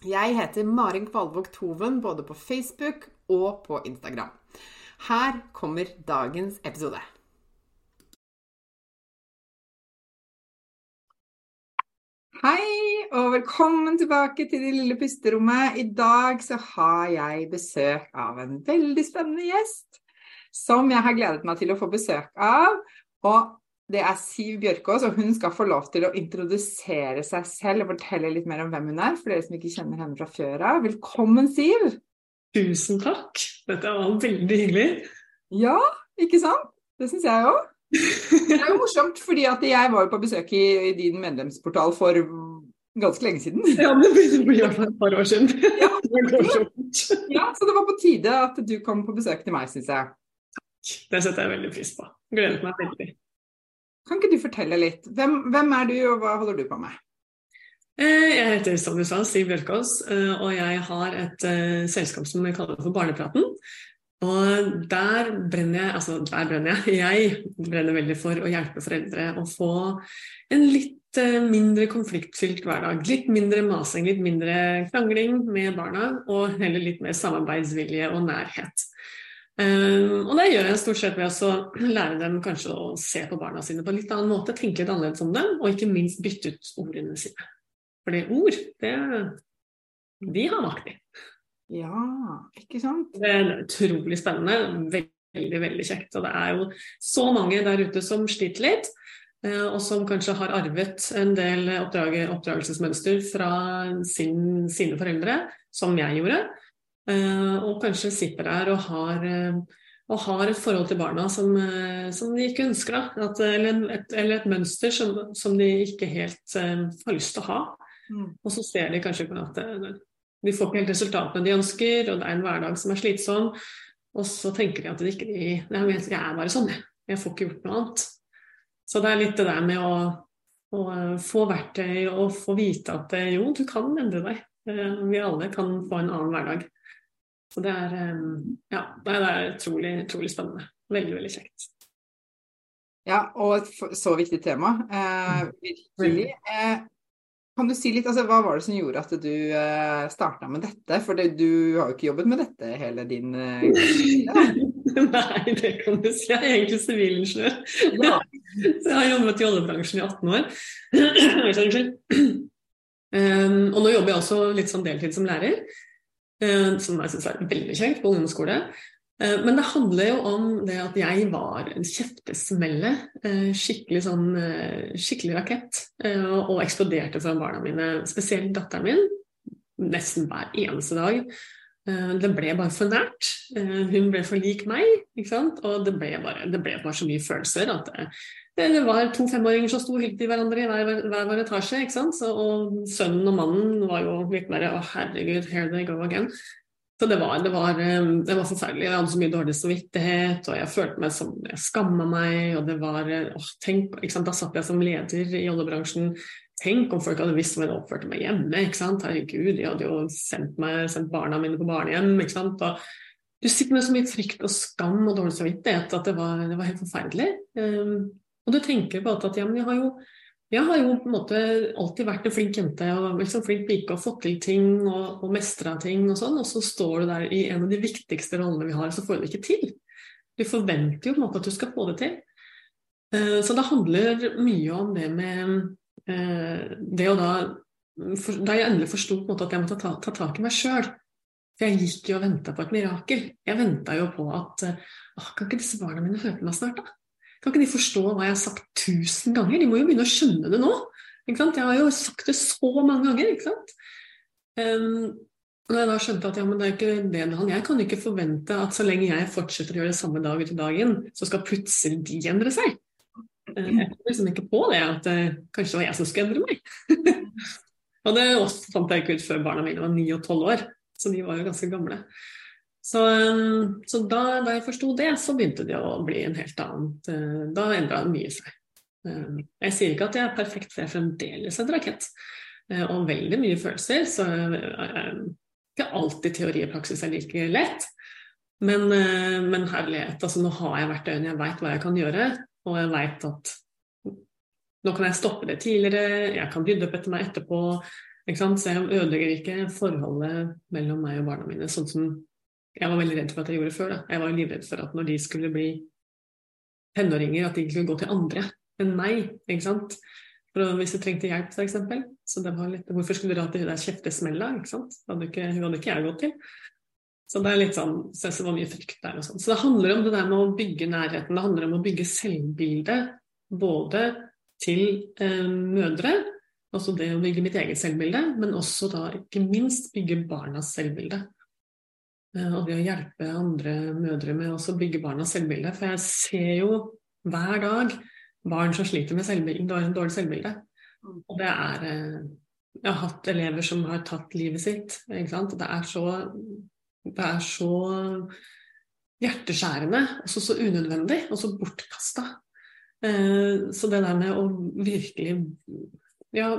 Jeg heter Marin Kvalvåg Toven både på Facebook og på Instagram. Her kommer dagens episode. Hei, og velkommen tilbake til Det lille pusterommet. I dag så har jeg besøk av en veldig spennende gjest som jeg har gledet meg til å få besøk av. Og det er Siv Bjørkås, og hun skal få lov til å introdusere seg selv og fortelle litt mer om hvem hun er, for dere som ikke kjenner henne fra før av. Velkommen, Siv! Tusen takk. Dette var veldig hyggelig. Ja, ikke sant? Det syns jeg òg. Det er jo morsomt, fordi at jeg var jo på besøk i, i din medlemsportal for ganske lenge siden. Ja, det begynner å bli et par år siden. Ja. ja, så det var på tide at du kom på besøk til meg, syns jeg. Takk. Det setter jeg veldig pris på. Gleder meg veldig. Kan ikke du fortelle litt? Hvem, hvem er du, og hva holder du på med? Eh, jeg heter som du sa, Siv Bjørkås, eh, og jeg har et uh, selskap som vi kaller for Barnepraten. Og der brenner jeg altså der brenner jeg. Jeg brenner veldig for å hjelpe foreldre å få en litt mindre konfliktfylt hverdag. Litt mindre masing, litt mindre krangling med barna, og heller litt mer samarbeidsvilje og nærhet. Um, og det gjør jeg stort sett ved å lære dem kanskje å se på barna sine på en litt annen måte, tenke litt annerledes om dem, og ikke minst bytte ut ordene sine. Fordi ord, det, de har makt i. Ja, ikke sant? Det er utrolig spennende. Veldig, veldig kjekt. Og det er jo så mange der ute som sliter litt. Eh, og som kanskje har arvet en del oppdragelsesmønster fra sin, sine foreldre, som jeg gjorde. Eh, og kanskje sitter der og har, eh, og har et forhold til barna som, eh, som de ikke ønsker. At, eller, et, eller, et, mønster som, som, de ikke helt har lyst til å ha. Mm. Og så ser de kanskje at de får ikke helt resultatene de ønsker, og det er en hverdag som er slitsom. Og så tenker de at de ikke de, Jeg er bare sånn, jeg. Jeg får ikke gjort noe annet. Så det er litt det der med å, å få verktøy og få vite at jo, du kan endre deg. Vi alle kan få en annen hverdag. Så det er, ja, det er utrolig, utrolig spennende. Veldig, veldig kjekt. Ja, og et så viktig tema. Eh, virkelig. Eh, kan du si litt, altså, Hva var det som gjorde at du eh, starta med dette? For det, du har jo ikke jobbet med dette hele din eh, Nei, det kan du si. Jeg er egentlig sivilingeniør. Ja. Så jeg har jobbet i oljebransjen i 18 år. um, og nå jobber jeg også litt sånn deltid som lærer. Eh, som jeg syns er veldig kjekt på ungdomsskole. Eh, men det handler jo om det at jeg var en kjeftesmelle. Eh, skikkelig sånn skikkelig rakett. Og eksploderte foran barna mine, spesielt datteren min. Nesten hver eneste dag. Det ble bare for nært. Hun ble for lik meg, og det ble, bare, det ble bare så mye følelser at det, det var to femåringer som sto hylt i hverandre i hver, hver, vår etasje. Så, og sønnen og mannen var jo litt mer Å, herregud, here they go again. Så det var, det, var, eh, det var, forferdelig. Jeg hadde så mye dårlig samvittighet, og jeg følte meg som Jeg skamma meg, og det var eh, åh, tenk? Da satt jeg som leder i oljebransjen. Tenk om folk hadde visst hvordan jeg oppførte meg hjemme. ikke sant? Herregud, de hadde jo sendt, meg, sendt barna mine på barnehjem. ikke sant? Og du sitter med så mye frykt og skam og dårlig samvittighet at det var, det var helt forferdelig. Um, og du tenker på at ja, men jeg har jo jeg har jo på en måte alltid vært en flink jente og liksom flink pike og fått til ting og, og mestra ting og sånn, og så står du der i en av de viktigste rollene vi har, så får du det ikke til. Du forventer jo på en måte at du skal få det til. Uh, så det handler mye om det med det å da for, Da jeg endelig forsto at jeg måtte ta, ta tak i meg sjøl, for jeg gikk jo og venta på et mirakel. Jeg venta jo på at uh, Kan ikke disse barna mine høre på meg snart, da? Kan ikke de forstå hva jeg har sagt tusen ganger? De må jo begynne å skjønne det nå. Jeg har jo sagt det så mange ganger. ikke sant? Um, og da jeg da skjønte at ja, det er ikke det han Jeg kan ikke forvente at så lenge jeg fortsetter å gjøre det samme dag etter dagen, så skal plutselig de endre seg. Uh, jeg kom liksom ikke på det, at uh, kanskje det var jeg som skulle endre meg. og det fant jeg ikke ut før barna mine var ni og tolv år, så de var jo ganske gamle. Så, um, så da, da, jeg forsto det, så begynte det å bli en helt annen Da endra mye seg. Jeg sier ikke at jeg er perfekt, for jeg er fremdeles en rakett. Og veldig mye følelser. Så ikke alltid teori og praksis er like lett. Men, men herlighet, altså nå har jeg verktøyene, jeg veit hva jeg kan gjøre. Og jeg veit at nå kan jeg stoppe det tidligere, jeg kan rydde opp etter meg etterpå. Så jeg ødelegger ikke forholdet mellom meg og barna mine sånn som jeg var veldig redd for at jeg gjorde før. Da. Jeg var livredd for at når de skulle bli tenåringer, at de skulle gå til andre enn meg. ikke sant? For Hvis de trengte hjelp, f.eks. Så det var litt, hvorfor skulle du dra til hun der kjeftesmella? ikke sant? Hadde ikke, hun hadde ikke jeg gått til. Så det er litt sånn, så det var mye frykt der og sånn. Så det handler om det der med å bygge nærheten. Det handler om å bygge selvbildet både til eh, mødre, altså det å bygge mitt eget selvbilde, men også da ikke minst bygge barnas selvbilde. Eh, og det å hjelpe andre mødre med å bygge barnas selvbilde. For jeg ser jo hver dag barn som sliter med selvbilde, dårlig selvbilde. Og det er eh, Jeg har hatt elever som har tatt livet sitt. Ikke sant? Det er så, det er så hjerteskjærende, og så, unødvendig, og så bortkasta. Eh, så det der med å virkelig ja,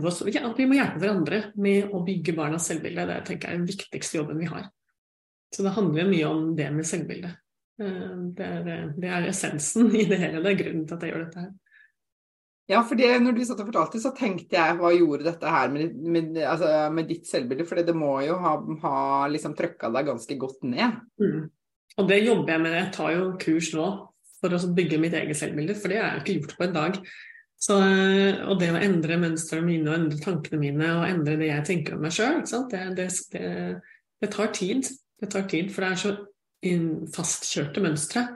oss, at vi må hjelpe hverandre med å bygge barnas selvbilde, det tenker jeg er den viktigste jobben vi har. Så det handler mye om det med selvbildet. Eh, det det er, essensen i det hele. Det er grunnen til at jeg gjør dette her. Ja, for når du satt og fortalte, så tenkte jeg hva gjorde dette her med, med, altså, med ditt selvbilde? For det må jo ha, ha liksom trøkka deg ganske godt ned. Mm. Og det jobber jeg med. Jeg tar jo kurs nå for å bygge mitt eget selvbilde, for det er jo ikke gjort på en dag. Så, og det å endre mønstrene mine og endre tankene mine og endre det jeg tenker om meg sjøl, det, det, det, det, tar tid. Det tar tid, for det er så fastkjørte mønstre.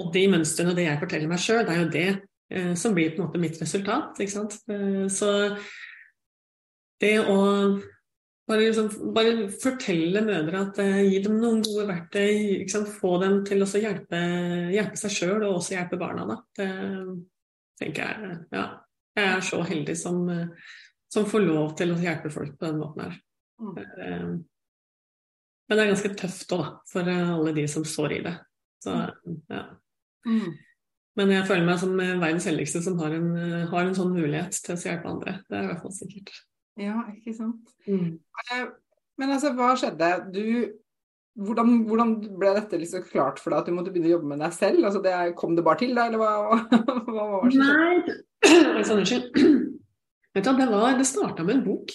Og de mønstrene og det jeg forteller meg sjøl, det er jo det som blir på en måte mitt resultat. Ikke sant? Eh, så det å bare, liksom, bare fortelle mødre at eh, gi dem noen gode verktøy, få dem til å hjelpe, hjelpe seg sjøl og også hjelpe barna, da. Det tenker jeg Ja. Jeg er så heldig som, som får lov til å hjelpe folk på den måten her. Mm. Men det er ganske tøft òg, for eh, alle de som står i det. Så, ja. Men jeg føler meg som eh, verdens heldigste som har en, eh, har en, sånn mulighet til å hjelpe andre. Det er i hvert fall sikkert. Ja, ikke sant. Mm. Men altså, hva skjedde? Du hvordan, hvordan, ble dette liksom klart for deg at du måtte begynne å jobbe med deg selv? Altså det, kom det bare til deg, eller hva, hva var det som skjedde? Nei, du, det, var, det starta med en bok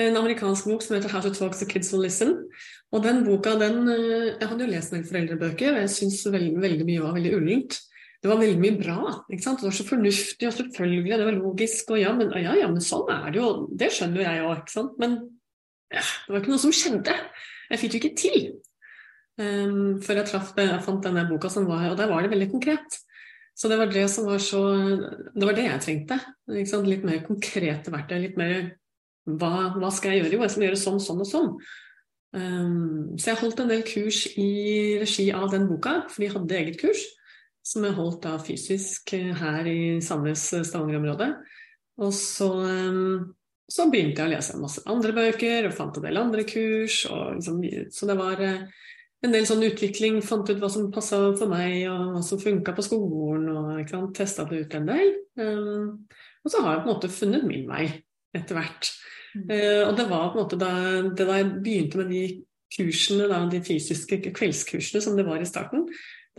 en amerikansk bok som heter 'How to Talk to Kids Will Listen'. Og den boka, den eh, Jeg hadde jo lest noen foreldrebøker, og jeg syns veldig, veldig, mye var veldig ullent. Det var veldig mye bra. ikke sant? Det var så fornuftig og selvfølgelig, det var logisk. Og ja, men, ja, ja, men sånn er det jo. Det skjønner jo jeg òg, ikke sant. Men ja, det var ikke noe som skjedde. Jeg fikk det ikke til. Um, før jeg, traff, jeg fant denne boka som var Og der var det veldig konkret. Så det var det som var så Det var det jeg trengte. Litt mer konkrete verktøy. Litt mer hva, hva, skal jeg gjøre? Jo, jeg skal gjøre sånn, sånn og sånn. Um, så jeg holdt en del kurs i regi av den boka, for de hadde eget kurs. Som jeg holdt da fysisk her i Sandnes Stavanger-område. Og så, um, så, begynte jeg å lese masse andre bøker og fant en del andre kurs. Liksom, så det var en del sånn utvikling. Fant ut hva som passa for meg, og hva som funka på skolen. og Testa det ut en del. Um, og så har jeg på en måte funnet min vei etter hvert. Uh, og det var på en måte da, det da jeg begynte med de kursene, da, de fysiske kveldskursene som det var i starten,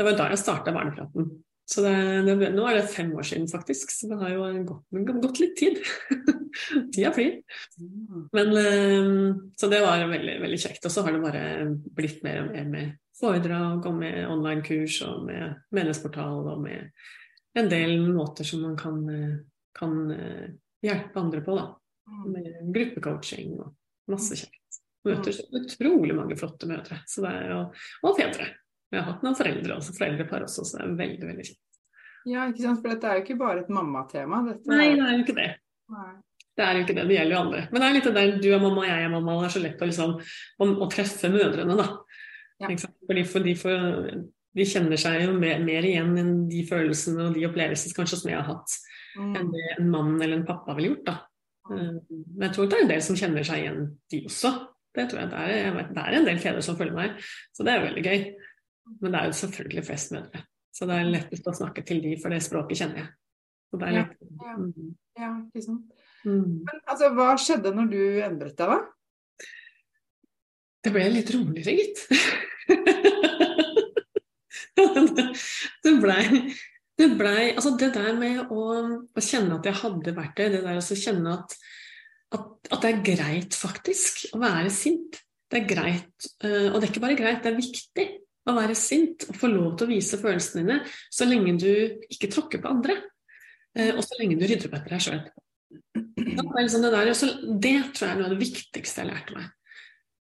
det var da jeg starta Vernepraten. Så det, det, nå er det fem år siden, faktisk, så det har jo gått, gått litt tid. Tida flyr. Mm. Men, så det var veldig, veldig kjekt. Og så har det bare blitt mer og mer med foredrag og med online-kurs og med menighetsportal og med en del måter som man kan, kan hjelpe andre på. da. Mm. Med gruppecoaching og masse kjekt. Møter så utrolig mange flotte mødre så det er jo, og fedre. Vi har hatt noen foreldre også, foreldrepar også, så det er veldig veldig fint. Ja, ikke sant? for dette er jo ikke bare et mammatema. Dette Nei, det er jo ikke det. Nei. Det er jo ikke det, det gjelder jo alle. Men det er litt det der du er mamma, jeg er mamma, det er så lett å, liksom, å, å treffe mødrene, da. Ja. Fordi for de, for, de, kjenner seg jo mer, mer, igjen enn de følelsene og de opplevelsene kanskje som jeg har hatt, mm. enn det en mann eller en pappa ville gjort. da. Mm. Men jeg tror det er en del som kjenner seg igjen, de også. Det tror jeg det er. Jeg vet, det er en del fedre som følger meg, så det er veldig gøy. Men det er jo selvfølgelig flest mødre. Så det er lettest å snakke til de, for det språket kjenner jeg. Så det er lett. Ja, ja, ja ikke sant. Mm. Men altså, hva skjedde når du endret deg, da? Det ble litt roligere, gitt. det blei det blei Altså, det der med å, å, kjenne at jeg hadde vært det, det der å kjenne at at, at, det er greit, faktisk, å være sint. Det er greit, eh, og det er ikke bare greit, det er viktig å være sint og få lov til å vise følelsene dine så lenge du ikke tråkker på andre. Eh, og så lenge du rydder opp etter deg sjøl. Liksom det, det, tror jeg er noe av det viktigste jeg lærte meg.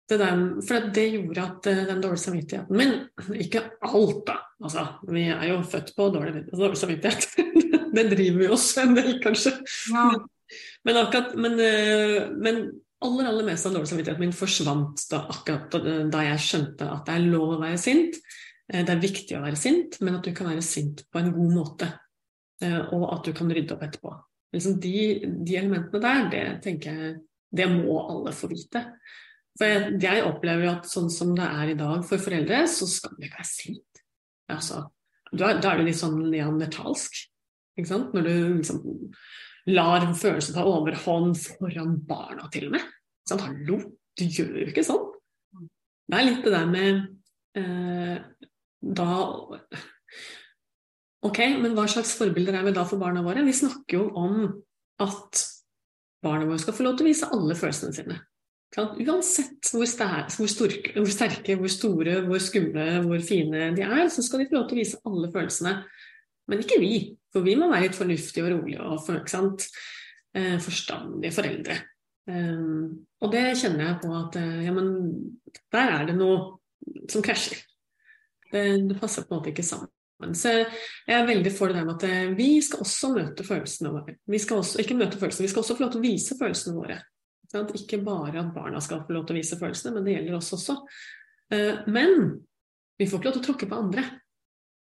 Det der, for det gjorde at eh, den dårlige samvittigheten min Ikke alt, da. Altså, vi er jo født på dårlig, dårlig samvittighet. det driver vi oss en del, kanskje. Ja. Men, akkurat, men, eh, men aller, aller mest av dårlig samvittighet min forsvant da, akkurat da jeg skjønte at det er lov å være sint. Eh, det er viktig å være sint, men at du kan være sint på en god måte. Eh, og at du kan rydde opp etterpå. Liksom de, de, elementene der, det tenker jeg det må alle få vite. For jeg, jeg, opplever jo at sånn som det er i dag for foreldre, så skal du ikke være sint. Altså, da, da er det litt sånn neandertalsk. Ikke sant? Når du liksom lar følelsen ta overhånd foran barna, til og med. Sånn, hallo, du gjør jo ikke sånn. Det er litt det der med eh, da Ok, men hva slags forbilder er vi da for barna våre? Vi snakker jo om at barna våre skal få lov til å vise alle følelsene sine. Uansett hvor, sterke, hvor, storke, hvor, sterke, hvor store, hvor skumle, hvor fine de er, så skal de få lov til å vise alle følelsene. Men ikke vi. For vi må være litt fornuftige og rolige og for, eh, forstandige foreldre. Um, og det kjenner jeg på at eh, ja, men der er det noe som krasjer. Det, det, passer på en måte ikke sammen. Så jeg er veldig for det der med at vi skal også møte følelsene våre. Vi skal også, ikke møte følelsene, vi skal også få lov til å vise følelsene våre. Ikke bare at barna skal få lov til å vise følelsene, men det gjelder oss også. Men vi får ikke lov til å tråkke på andre.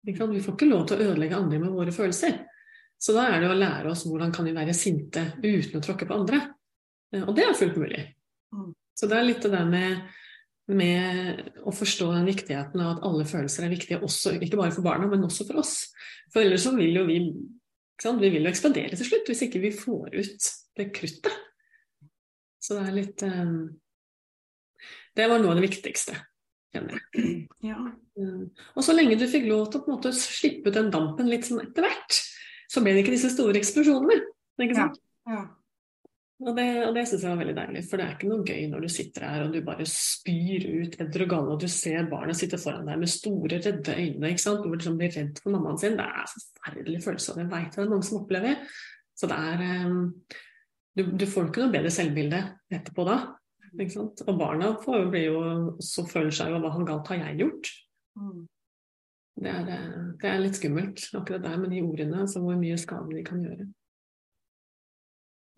Vi får ikke lov til å ødelegge andre med våre følelser. Så da er det å lære oss hvordan kan vi være sinte uten å tråkke på andre. Eh, og det er fullt mulig. Mm. Så det er litt det der med, med å forstå den viktigheten av at alle følelser er viktige, også, ikke bare for barna, men også for oss. For ellers så vil jo vi vi vil jo ekspandere til slutt hvis ikke vi får ut det kruttet. Så det er litt um, Det var noe av det viktigste. Ja. Mm. Og så lenge du fikk lov til å på en måte slippe ut den dampen litt sånn etter hvert, så ble det ikke disse store eksplosjonene. Ikke sant? Ja. Ja. Og det, og det syns jeg var veldig deilig, for det er ikke noe gøy når du sitter her og du bare spyr ut edder og galle, og du ser barnet sitte foran deg med store, redde øyne, ikke sant? hvor liksom blir redd for mammaen sin. Det er en forferdelig følelse, og det veit jeg det er mange som opplever. Så det er um, du, du, får ikke noe bedre selvbilde etterpå da. Og barna får, blir jo, så føler seg jo hva han galt har jeg gjort? Mm. Det, er, det, er, litt skummelt, akkurat der med de ordene, altså hvor mye skade de kan gjøre.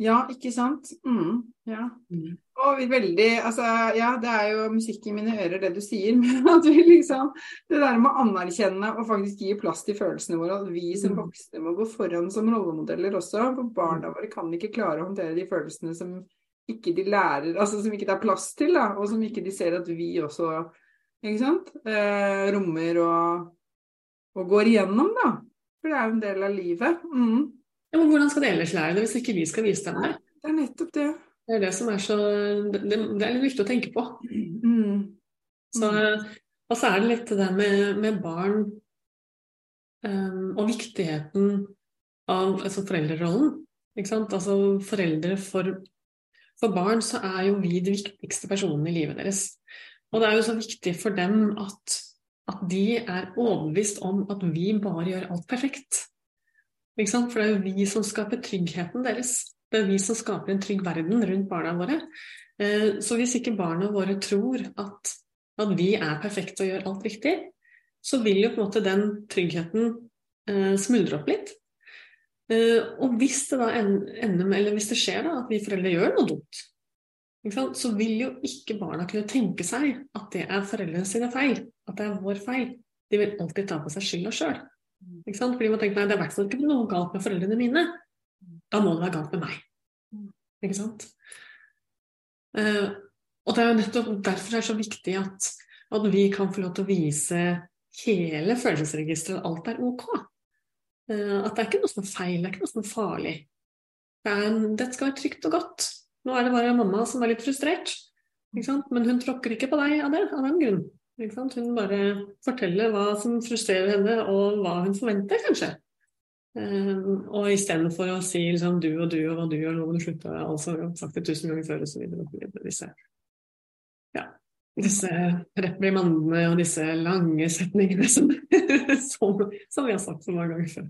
Ja, ikke sant. Mm, ja. Mm. Og veldig Altså, ja, det er jo musikk i mine ører, det du sier. Men at vi liksom Det der med å anerkjenne og faktisk gi plass til følelsene våre. At vi som mm. voksne må gå foran som rollemodeller også. For barna våre kan ikke klare å håndtere de følelsene som ikke de lærer, altså som ikke det er plass til, da, og som ikke de ser at vi også ikke sant, eh, rommer og, og, går igjennom, da. For det er jo en del av livet. Mm. Ja, men hvordan skal de ellers lære det hvis ikke vi skal vise dem det? Det er nettopp det. Det er det som er så Det, det er litt viktig å tenke på. Mm. Så, og så er det litt det der med, med barn Um, og viktigheten av altså foreldrerollen. Ikke sant? Altså foreldre for, for barn så er jo vi de viktigste personene i livet deres. Og det er jo så viktig for dem at, at de er overbevist om at vi bare gjør alt perfekt. For det er jo vi som skaper tryggheten deres. Det er vi som skaper en trygg verden rundt barna våre. Eh, så hvis ikke barna våre tror at, at vi er perfekte og gjør alt riktig, så vil jo på en måte den tryggheten eh, smuldre opp litt. Eh, og hvis det da ender med, eller hvis det skjer da, at vi foreldre gjør noe dumt, så vil jo ikke barna kunne tenke seg at det er foreldrene sine feil, at det er vår feil. De vil alltid ta på seg skylda sjøl. Fordi man tenker nei, det er i hvert fall ikke noe galt med foreldrene mine. Da må det være galt med meg. Ikke sant? Uh, og det er jo nettopp derfor det er så viktig at, at, vi kan få lov til å vise hele følelsesregisteret, at alt er ok. Uh, at det er ikke noe som er feil, det er ikke noe som er farlig. Det, skal være trygt og godt. Nå er det bare mamma som er litt frustrert, men hun tråkker ikke på deg av det, av den grunn. Hun bare forteller hva som frustrerer henne, og hva hun forventer, kanskje. Um, og istedenfor å si liksom, du og du og hva du gjør, nå må du slutte. Altså, jeg har sagt det tusen ganger før, og så videre. Reprimandene og disse lange setningene som, som, som, vi har sagt så mange ganger før.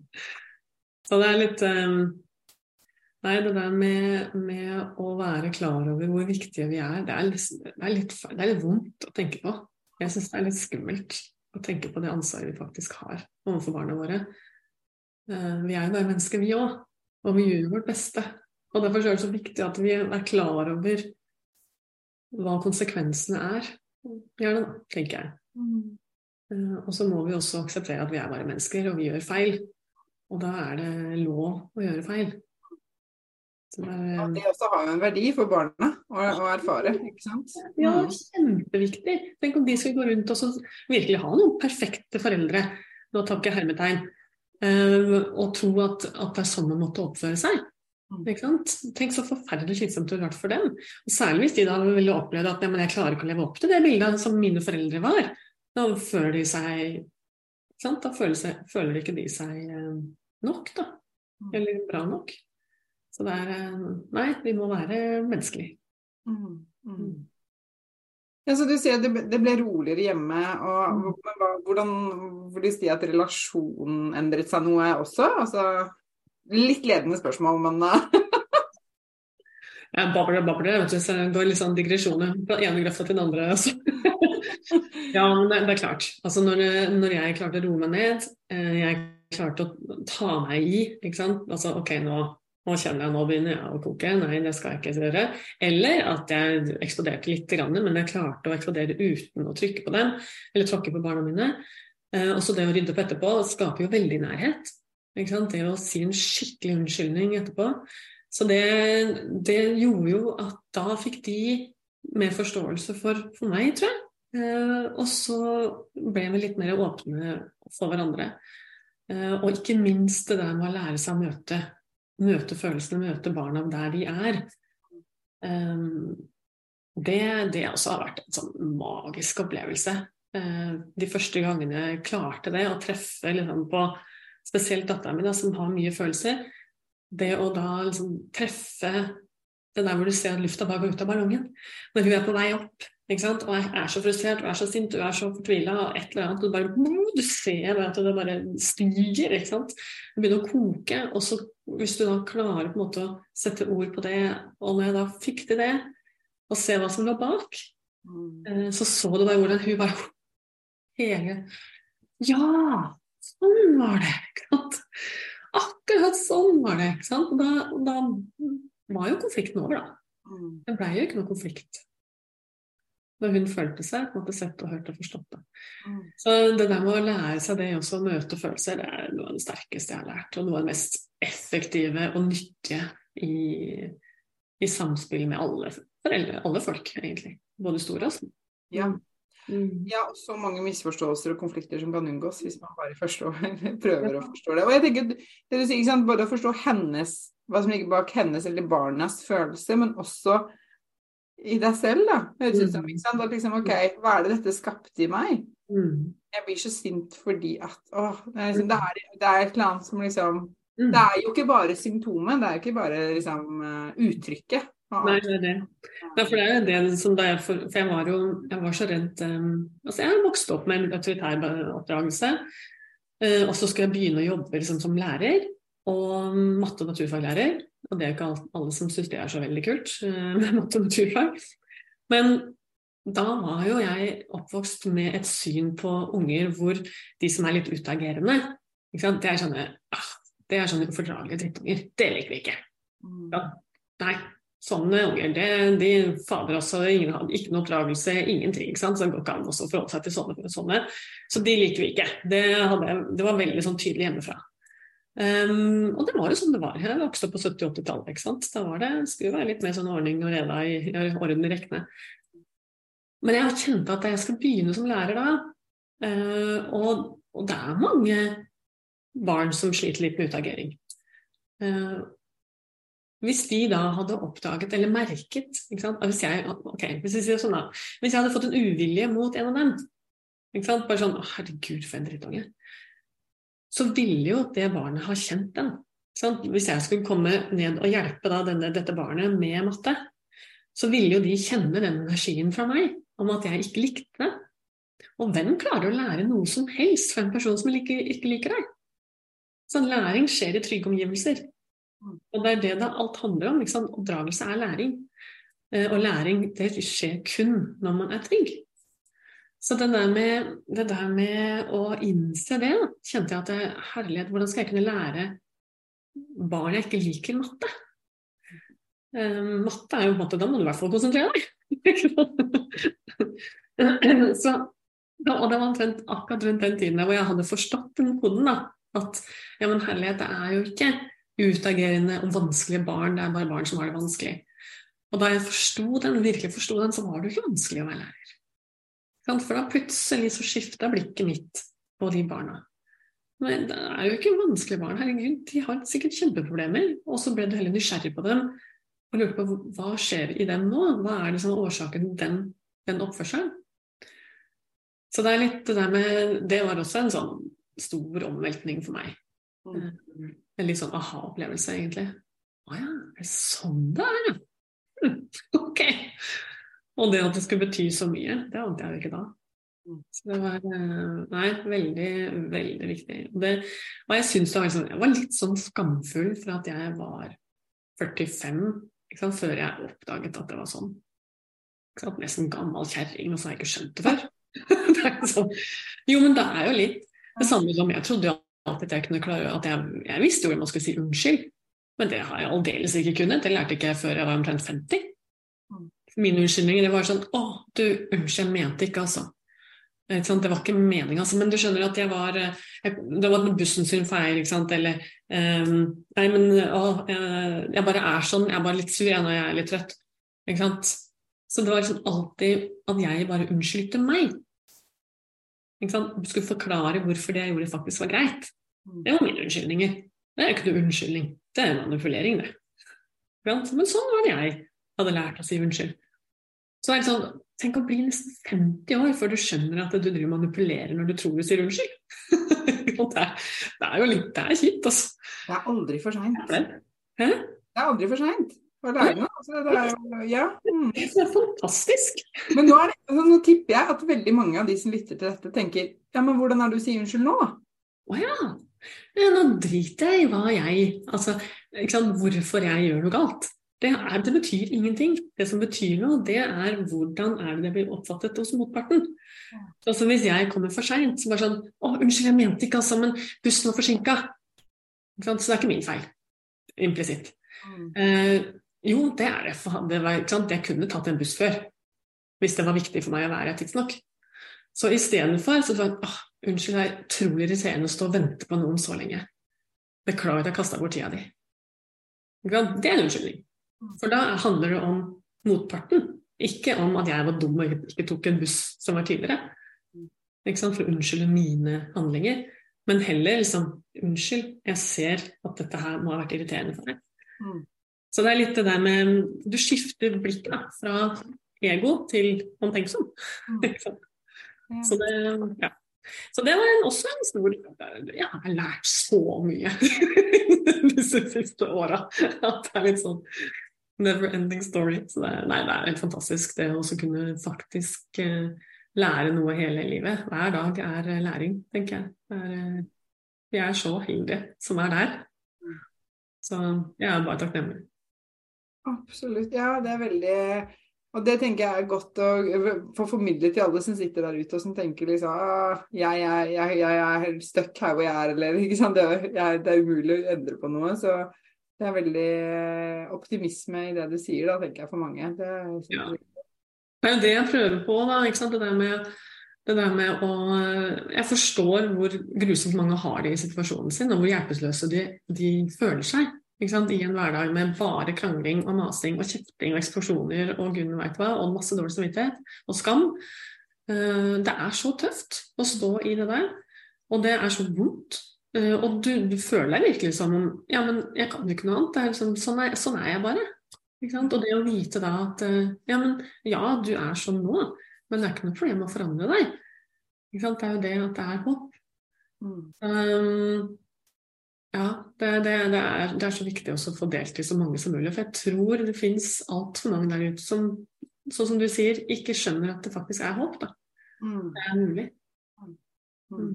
Så det er litt um, Nei, det der med, med, å være klar over hvor viktige vi er, det er, litt, det er, litt, det er litt vondt å tenke på. Jeg syns det er litt skummelt å tenke på det ansvaret vi faktisk har overfor barna våre. Eh, vi er jo bare mennesker, vi òg, og vi gjør vårt beste. Og Derfor er det så viktig at vi er klar over hva konsekvensene er. Gjør det, tenker jeg. Mm. Eh, og så må vi også akseptere at vi er bare mennesker, og vi gjør feil. Og da er det lov å gjøre feil. Ja, det også har jo en verdi for barna å, å erfare, ikke sant? Ja, mm. kjempeviktig. Tenk om de skulle gå rundt og virkelig ha noen perfekte foreldre, nå tar ikke hermetegn, uh, og tro at, at, det er sånn man måtte oppføre seg. Mm. Ikke sant? Tenk så forferdelig slitsomt det rart vært for dem. Og særlig hvis de da ville opplevd at ja, jeg klarer ikke å leve opp til det bildet som mine foreldre var. Da føler de seg Da føler, seg, føler ikke de seg uh, nok, da. Mm. Eller bra nok. Så det er eh, Nei, vi må være menneskelige. Mm, mm. mm. Ja, så Du sier at det ble roligere hjemme. og mm. Hvordan vil du si at relasjonen endret seg noe også? Altså, litt ledende spørsmål, men. Jeg babler og babler, det går litt sånn digresjoner fra ene grøfta til den andre. Altså. ja, men det, det, er klart. Altså, når, når, jeg klarte å roe meg ned, eh, jeg klarte å ta meg i, ikke sant. Altså OK, nå nå kjenner jeg nå begynner jeg å koke, nei det skal jeg ikke gjøre. Eller at jeg eksploderte litt, men jeg klarte å eksplodere uten å trykke på dem, eller tråkke på barna mine. Eh, også det å rydde opp etterpå skaper jo veldig nærhet. Det å si en skikkelig unnskyldning etterpå. Så det, det, gjorde jo at da fikk de mer forståelse for, for meg, tror jeg. Eh, og så ble vi litt mer åpne for hverandre. Eh, og ikke minst det der med å lære seg å møte møte følelsene, møte barna der de er. Eh, det, det også har vært en sånn magisk opplevelse. Uh, de første gangene jeg klarte det, å treffe liksom, på spesielt datteren min, da, som har mye følelser. Det å da liksom treffe det der hvor du ser at lufta bare går ut av ballongen. Når hun er på vei opp, og jeg er så frustrert, og er så sint, og er så fortvila, og et eller annet, og bare, du ser at det bare stiger. ikke sant? Det begynner å koke. Og så hvis du da klarer på en måte å sette ord på det, og når jeg da fikk til det, og se hva som lå bak, mm. Eh, så så du bare hvordan hun bare hele Ja! Sånn var det! ikke sant? Akkurat sånn var det! ikke sant? Da, da var jo konflikten over, da. Mm. Det blei jo ikke noe konflikt. Når hun følte seg på en måte sett og hørt og forstått. det. Mm. Så det der med å lære seg det også, å møte følelser, det er noe av det sterkeste jeg har lært. Og noe av det mest effektive og nyttige i, i samspill med alle foreldre, alle folk, egentlig. Både store og små. Ja. Mm. Ja, og så mange misforståelser og konflikter som kan unngås hvis man bare forstår, prøver å forstå det. Og jeg tenker, det du sier, Både å forstå hennes, hva som ligger bak hennes eller barnas følelse, men også i deg selv, da. Høres ut som, ikke sant? At liksom, OK, hva er det dette skapte i meg? Mm. Jeg blir så sint fordi at Å, det, er liksom, det, er, det er et eller annet som liksom Mm. Det er jo ikke bare symptomet, det er jo ikke bare liksom uh, uttrykket. Nei, det er det. Nei, for det er det som da jeg For, for jeg var jo jeg var så redd um, Altså, jeg vokste opp med en autoritær oppdragelse. uh, og så skulle jeg begynne å jobbe liksom, som lærer, og matte- og naturfaglærer. Og det er jo ikke alle, som syns det er så veldig kult uh, med matte og naturfag. Men da var jo jeg oppvokst med et syn på unger hvor de som er litt utagerende, det er sånne ah, det er sånne ufordragelige drittunger. Det liker vi ikke. Mm. Ja. Nei, sånne unger, det, de fader også, ingen hadde ikke noe oppdragelse, ingenting. ikke sant? Så det går ikke an å forholde seg til sånne, sånne. Så de liker vi ikke. Det, hadde, det var veldig sånn tydelig hjemmefra. Um, og det var jo sånn det var. Jeg vokste opp på 70-80-tallet. ikke sant? Da var det, skulle være litt mer sånn ordning og reda i, i orden i rekkene. Men jeg kjente at jeg skal begynne som lærer da. Uh, og, og det er mange barn som sliter litt med utagering. Eh, hvis de da hadde oppdaget eller merket? Hvis, jeg, okay, hvis, jeg sånn da, hvis jeg hadde fått en uvilje mot en av dem? Bare sånn 'Å, herregud, for en drittunge'. Så ville jo det barnet ha kjent den. Hvis jeg skulle komme ned og hjelpe da denne, dette barnet med matte, så ville jo de kjenne den energien fra meg om at jeg ikke likte det. Og hvem klarer å lære noe som helst fra en person som ikke, ikke liker deg? Sånn læring skjer i trygge omgivelser. Og det er det det alt handler om. Ikke? Oppdragelse er læring. Eh, Og læring det skjer kun når man er trygg. Så det der med, det der med å innse det, kjente jeg at det, herlighet, hvordan skal jeg kunne lære barn jeg ikke liker matte? Um, matte er jo matte, da må du i hvert fall konsentrere deg. Så, og det var omtrent akkurat rundt den tiden hvor jeg hadde forstått den koden. da, At ja, men herlighet, det er jo ikke utagerende og vanskelige barn, det er bare barn som har det vanskelig. Og da jeg forsto den, virkelig forsto den, så var det jo ikke vanskelig å være lærer. For da plutselig så skifta blikket mitt på de barna. Men det er jo ikke vanskelige barn, herregud, de har sikkert kjempeproblemer. Og så ble du heller nysgjerrig på dem og lurte på hva skjer i dem nå? Hva er det som er årsaken til den, den oppførselen? Så det er litt det der med Det var også en sånn stor omveltning for meg. Mm. En litt sånn aha-opplevelse, egentlig. Å ja, er det sånn det er, ja? Hm, Ok. Og det at det skulle bety så mye, det ante jeg jo ikke da. Mm. Så det var eh, Nei, veldig, veldig viktig. Det, og jeg syns det var, liksom, jeg var litt sånn skamfull for at jeg var 45 ikke sant, før jeg oppdaget at det var sånn. Ikke sant? Nesten gammel kjerring, og så har jeg ikke skjønt det før. det sånn. Jo, men det er jo litt det samme som jeg trodde at jeg kunne klare at jeg, jeg visste hvordan man skulle si unnskyld, men det har jeg aldeles ikke kunnet. Det lærte ikke jeg før jeg var omtrent 50. Mm. Mine unnskyldninger det var sånn Å, du, unnskyld, jeg mente ikke, altså. Det var ikke meninga, altså. Men du skjønner at jeg var eh, jeg, Det var bussen sin feil, ikke sant. Eller um, Nei, men å, jeg, jeg bare er sånn. Jeg er bare litt sur når jeg er litt trøtt. Ikke sant. Så det var liksom alltid at jeg bare unnskyldte meg. Skulle forklare hvorfor det jeg gjorde, faktisk var greit. Mm. Det var mine unnskyldninger. Det er jo ikke noe unnskyldning. Det er manipulering, det. Men sånn var det jeg hadde lært å si unnskyld. Så er det sånn, Tenk å bli nesten 50 år før du skjønner at du driver manipulerer når du tror du sier unnskyld. det, er, det er jo litt Det er kjipt, altså. Det er aldri for seint. Det er aldri for seint noe. Altså, det er jo, ja. mm. Det er fantastisk. Men nå, er det, altså, nå tipper jeg at veldig mange av de som lytter til dette, tenker ja, men hvordan er det du sier unnskyld nå? Å ja. ja. Nå driter jeg i hva jeg Altså, ikke sant, hvorfor jeg gjør noe galt. Det, er, det, betyr ingenting. Det som betyr noe, det er hvordan er det det blir oppfattet hos motparten. Altså Hvis jeg kommer for seint, så bare sånn 'Å, unnskyld, jeg mente ikke, altså, men bussen var forsinka'. Så det er ikke min feil. Implisitt. Mm. Eh, jo, det er det. Det var? Jeg kunne tatt en buss før. Hvis det var viktig for meg å være her tidsnok. Så istedenfor så sa jeg unnskyld, det er utrolig irriterende å stå og vente på noen så lenge. Beklager at jeg kasta bort tida di. Det er en unnskyldning. For da handler det om motparten, ikke om at jeg var dum og ikke tok en buss som var tidligere. For å unnskylde mine handlinger. Men heller liksom Unnskyld, jeg ser at dette her må ha vært irriterende for deg. Mm. Så det er litt det der med Du skifter blikket da, fra ego til omtenksom. Mm. Så det, ja. Så det var en, også en stor Jeg har lært så mye disse siste åra. At det er litt sånn never ending story. Så det, nei, det er helt fantastisk det å kunne faktisk uh, lære noe hele livet. Hver dag er læring, tenker jeg. Er, uh, vi er så heldige som er der. Så jeg er bare takknemlig. Absolutt. Ja, det er veldig og det tenker jeg er godt å få formidlet til alle som sitter der ute og som tenker liksom ah, jeg, jeg, jeg, jeg er stuck her hvor jeg er, eller ikke sant. Det, jeg, det, er umulig å endre på noe. Så det er veldig optimisme i det du sier, da, tenker jeg for mange. Det, ja. det er jo det jeg prøver på, da. ikke sant? Det der med det der med å Jeg forstår hvor grusomt mange har det i situasjonen sin, og hvor hjelpeløse de, de føler seg i en hverdag med bare krangling og masing og kjefting og eksplosjoner og gud veit hva, og masse dårlig samvittighet og skam. Eh, det er så tøft å stå i det der, og det er så vondt. Eh, og du, du føler deg virkelig som om Ja, men jeg kan jo ikke noe annet. Liksom, sånn, er, sånn, er, jeg bare. Og det å vite da at eh, ja, men ja, du er sånn nå, men det er ikke noe problem å forandre deg. Det er jo det at det er håp. Mm. Um, ja, det, det, det, er, det, er, så viktig også å få delt til så mange som mulig. For jeg tror det finnes altfor mange der ute som, sånn som du sier, ikke skjønner at det faktisk er håp. da. Mm. Det er mulig. Mm. mm.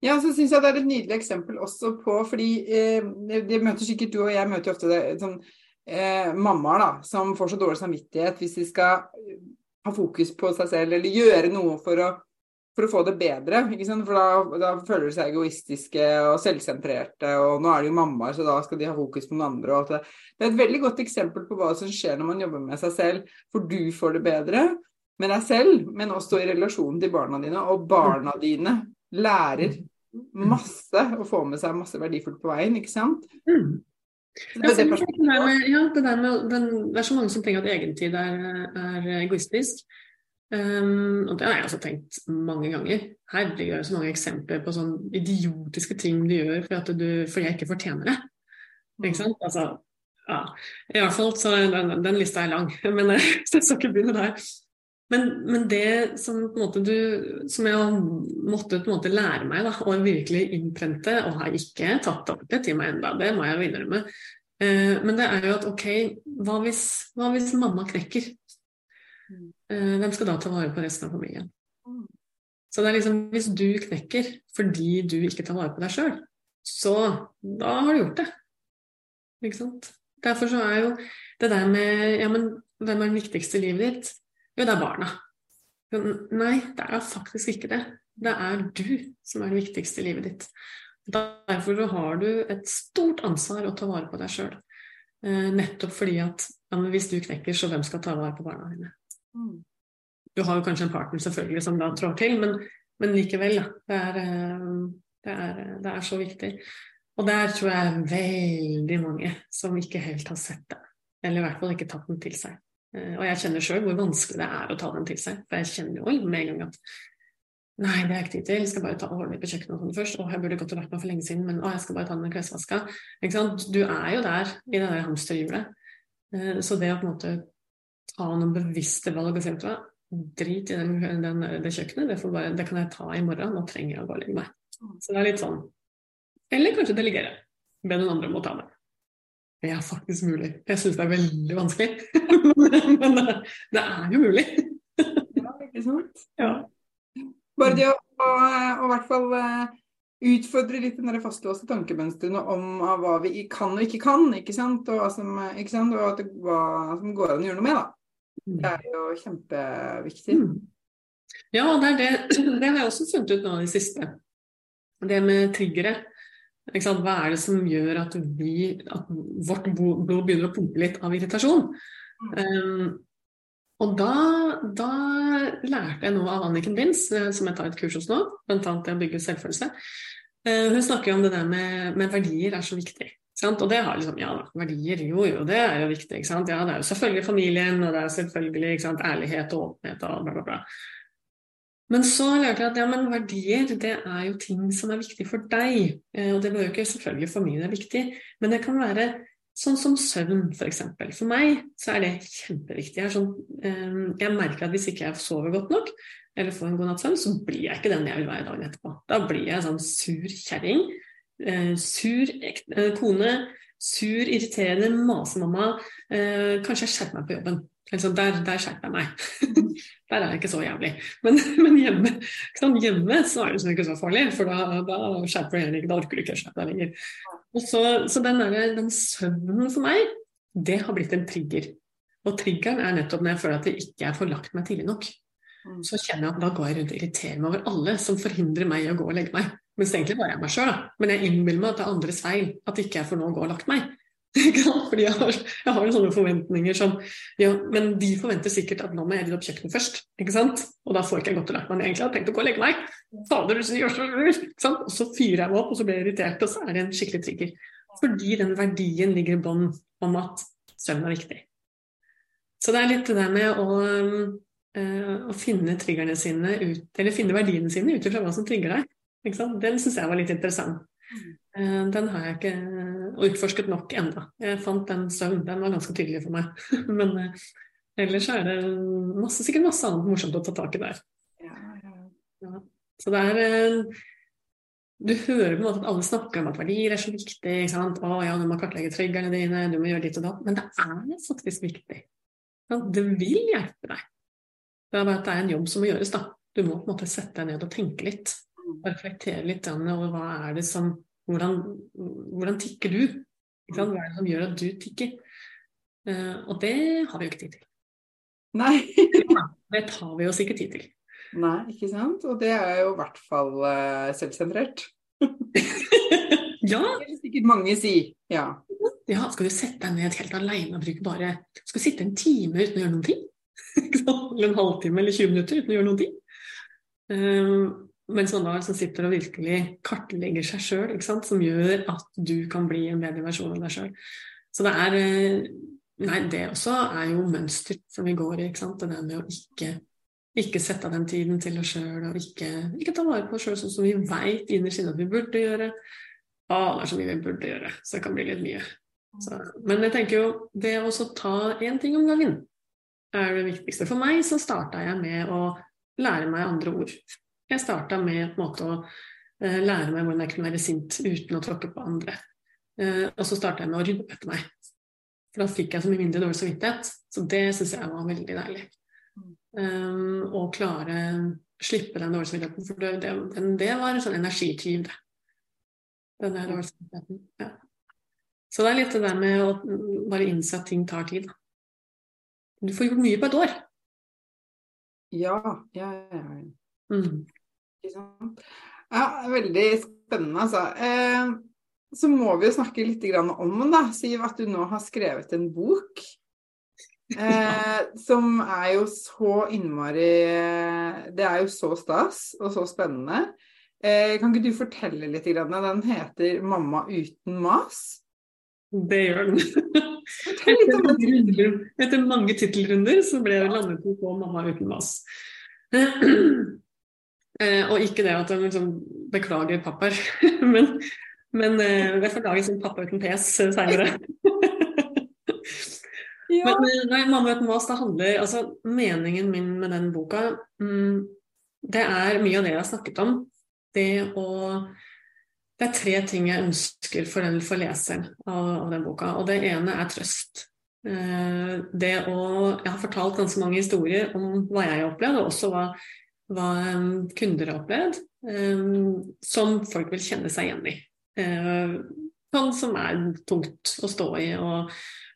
Ja, så syns jeg det er et nydelig eksempel også på fordi eh, det møter sikkert du og jeg møter ofte det, sånn, eh, mammaer da, som får så dårlig samvittighet hvis de skal ha fokus på seg selv eller gjøre noe for å for å få det bedre. For da, da, føler de seg egoistiske og selvsentrerte, og nå er det jo mammaer, så da skal de ha fokus på noen andre. det. det er et veldig godt eksempel på hva som skjer når man jobber med seg selv, for du får det bedre med deg selv, men også i relasjonen til barna dine. Og barna dine lærer masse og får med seg masse verdifullt på veien, ikke sant? Mm. Ja, det, med, ja, det, med, det, er så mange som tenker at egentid er, er egoistisk. Um, og det har jeg også tenkt mange ganger. Herregud, det er så mange eksempler på sånn idiotiske ting du gjør fordi, du, fordi jeg ikke fortjener det. Ikke sant? Altså, ja. I hvert fall så den, den lista er lang, men jeg skal ikke begynne der. Men, men, det som, du, som jeg måtte på en måte lære meg da, og virkelig innprente, og har ikke tatt opp det til meg enda, det må jeg jo innrømme, uh, men det er jo at ok, hva hvis, hva hvis mamma knekker? Eh, hvem skal da ta vare på resten av familien? Mm. Så det er liksom, hvis du knekker fordi du ikke tar vare på deg sjøl, så da har du gjort det. Ikke sant? Derfor så er jo det der med Ja, men hvem er den viktigste i livet ditt? Jo, det er barna. Nei, det er faktisk ikke det. Det er du som er det viktigste i livet ditt. Derfor så har du et stort ansvar å ta vare på deg sjøl. Eh, nettopp fordi at ja, hvis du knekker, så hvem skal ta vare på barna dine? Mm. Du har jo kanskje en partner selvfølgelig som da trår til, men, men likevel. Det er, eh, det, er, det er, så viktig. Og der tror jeg er veldig mange som ikke helt har sett det. Eller i hvert fall ikke tatt den til seg. Eh, og jeg kjenner sjøl hvor vanskelig det er å ta den til seg. For jeg kjenner jo med en gang at Nei, det er ikke tid til. Jeg skal bare ta og holde litt på kjøkkenet og sånn først. Å, jeg burde gått og vært meg for lenge siden, men å, jeg skal bare ta den klesvaska. Du er jo der i det der hamsterhjulet. Eh, så det å på en måte ta noen bevisste valg og si at drit i den, den, det kjøkkenet, det, bare, det, kan jeg ta i morgen, nå trenger jeg å gå og legge meg. Så det er litt sånn Eller kanskje delegere. Be noen andre om å ta det. Det er faktisk mulig. Jeg syns det er veldig vanskelig, men det, det, er jo mulig. ja, ikke sant? Ja. Bare det å, i hvert fall eh, utfordre litt den fastlåste tankemønstrene om hva vi kan og ikke kan, ikke sant? Og, hva som, ikke sant? og det, hva som går an å gjøre noe med. da. Det er jo kjempeviktig. Mm. Ja, det, det, det, har jeg også funnet ut nå i det siste. Det med triggere. Hva er det som gjør at, vi, at vårt blod begynner å pumpe litt av irritasjon? Mm. Um, og da, da, lærte jeg noe av Anniken Binds, eh, som jeg tar et kurs hos nå, bl.a. det å bygge selvfølelse. Uh, hun snakker om det der med, med verdier er så viktig. Og det har liksom, ja verdier, jo jo, det er jo viktig. ikke sant? Ja, det er jo selvfølgelig familien, og det er selvfølgelig ikke sant, ærlighet og åpenhet og bla, bla, bla. Men så lærte jeg at ja, men verdier det er jo ting som er viktig for deg. Eh, og det bør jo ikke selvfølgelig for mye er viktig, men det kan være sånn som søvn, f.eks. For, eksempel. for meg så er det kjempeviktig. Jeg, sånn, eh, jeg merker at hvis ikke jeg sover godt nok, eller får en god natts søvn, så blir jeg ikke den jeg vil være dagen etterpå. Da blir jeg sånn sur kjerring. Eh, sur eh, kone. Sur, irriterende masemamma. Eh, kanskje jeg skjerper meg på jobben. Altså, der, der skjerper jeg meg. der er jeg ikke så jævlig. Men, men hjemme, hjemme så er det liksom ikke så farlig, for da, da skjerper du ikke. Da orker du ikke å skjerpe deg lenger. Så, så den, der, den søvnen for meg, det har blitt en trigger. Og triggeren er nettopp når jeg føler at det ikke er får lagt meg tidlig nok. Mm. Så kjenner jeg at da går jeg rundt og irriterer meg over alle som forhindrer meg i å gå og legge meg. Mens egentlig bare er meg sjøl. Men jeg innbiller meg at det er andres feil at ikke jeg får nå gå og lagt meg. Fordi jeg har, jeg har sånne forventninger som ja, Men de forventer sikkert at nå må jeg rydde opp kjøkkenet først. ikke sant? Og da får jeg ikke godt og lagt meg. Men egentlig har tenkt å gå og legge meg. Fader, du gjør så ikke sant? Og så fyrer jeg meg opp, og så blir jeg irritert, og så er det en skikkelig trigger. Fordi den verdien ligger i bånn om at søvn er viktig. Så det er litt det der med å, øh, å finne triggerne sine ut, eller finne verdiene sine ut ifra hva som trigger deg. Den syns jeg var litt interessant. Uh, den har jeg ikke utforsket nok enda. Jeg fant den søvn, den var ganske tydelig for meg. Men uh, ellers er det masse, sikkert masse annet morsomt å ta tak i der. Ja, ja. Ja. Så det er du hører på en måte at alle snakker om at verdier er så viktig. Ikke sant? Å ja, du må kartlegge triggerne dine, du må gjøre ditt og datt. Men det er faktisk viktig. Det vil hjelpe deg. Det er bare at det er en jobb som må gjøres, da. Du må på en måte sette deg ned og tenke litt. Reflektere litt over hva er det som Hvordan, hvordan tikker du? Hva er det som gjør at du tikker? Uh, og det har vi jo ikke tid til. Nei. det tar vi oss ikke tid til. Nei, ikke sant. Og det er jo i hvert fall uh, selvsentrert. ja. Det vil sikkert mange si. Ja. Ja, skal du sette deg ned helt alene og bruke bare Skal du sitte en time uten å gjøre noen ting? eller en halvtime eller 20 minutter uten å gjøre noen ting? Um, mens man da som sitter og virkelig kartlegger seg sjøl, som gjør at du kan bli en bedre versjon av deg sjøl. Så det er eh, Nei, det også er jo mønster som vi går i. ikke sant? Det der med å ikke, ikke sette av den tiden til oss sjøl, og ikke, ikke, ta vare på oss sjøl sånn som vi veit innerst inne at vi burde gjøre. Å, det er så mye vi burde gjøre, så det kan bli litt mye. Så, men jeg tenker jo det å ta én ting om gangen er det viktigste. For meg så starta jeg med å lære meg andre ord. Jeg starta med måte å uh, lære meg hvordan jeg kunne være sint uten å tråkke på andre. Uh, og så starta jeg med å rydde opp etter meg. For da fikk jeg så mye mindre dårlig samvittighet. Så det syns jeg var veldig deilig. Um, å klare slippe den dårlige samvittigheten. For det, det, det var en sånn energityv, det. Den der dårlige samvittigheten. Ja. Så det er litt det der med å bare innse at ting tar tid. Du får gjort mye på et år. Ja, ja, ja. Mm. Ja, veldig spennende, altså. Eh, så må vi jo snakke litt om den, da, Siv, at du nå har skrevet en bok. Eh, som er jo så innmari Det er jo så stas og så spennende. Eh, kan ikke du fortelle litt? Den heter 'Mamma uten mas'. Det gjør den. etter, etter mange tittelrunder så ble det landet på 'Mamma uten mas'. Eh, og ikke det at de liksom beklager pappaer, men, men eh, det får lage en 'Pappa uten PS' seinere. ja. Men eh, nei, 'Mamma uten mas' det handler altså Meningen min med den boka, mm, det er mye av det jeg har snakket om. Det å det er tre ting jeg ønsker for, den, for leseren av, av, den boka. Og det ene er trøst. Eh, det å Jeg har fortalt ganske mange historier om hva jeg har opplevd, og også hva, hva kunder har opplevd, um, som folk vil kjenne seg igjen i. Eh, sånn som er tungt å stå i, og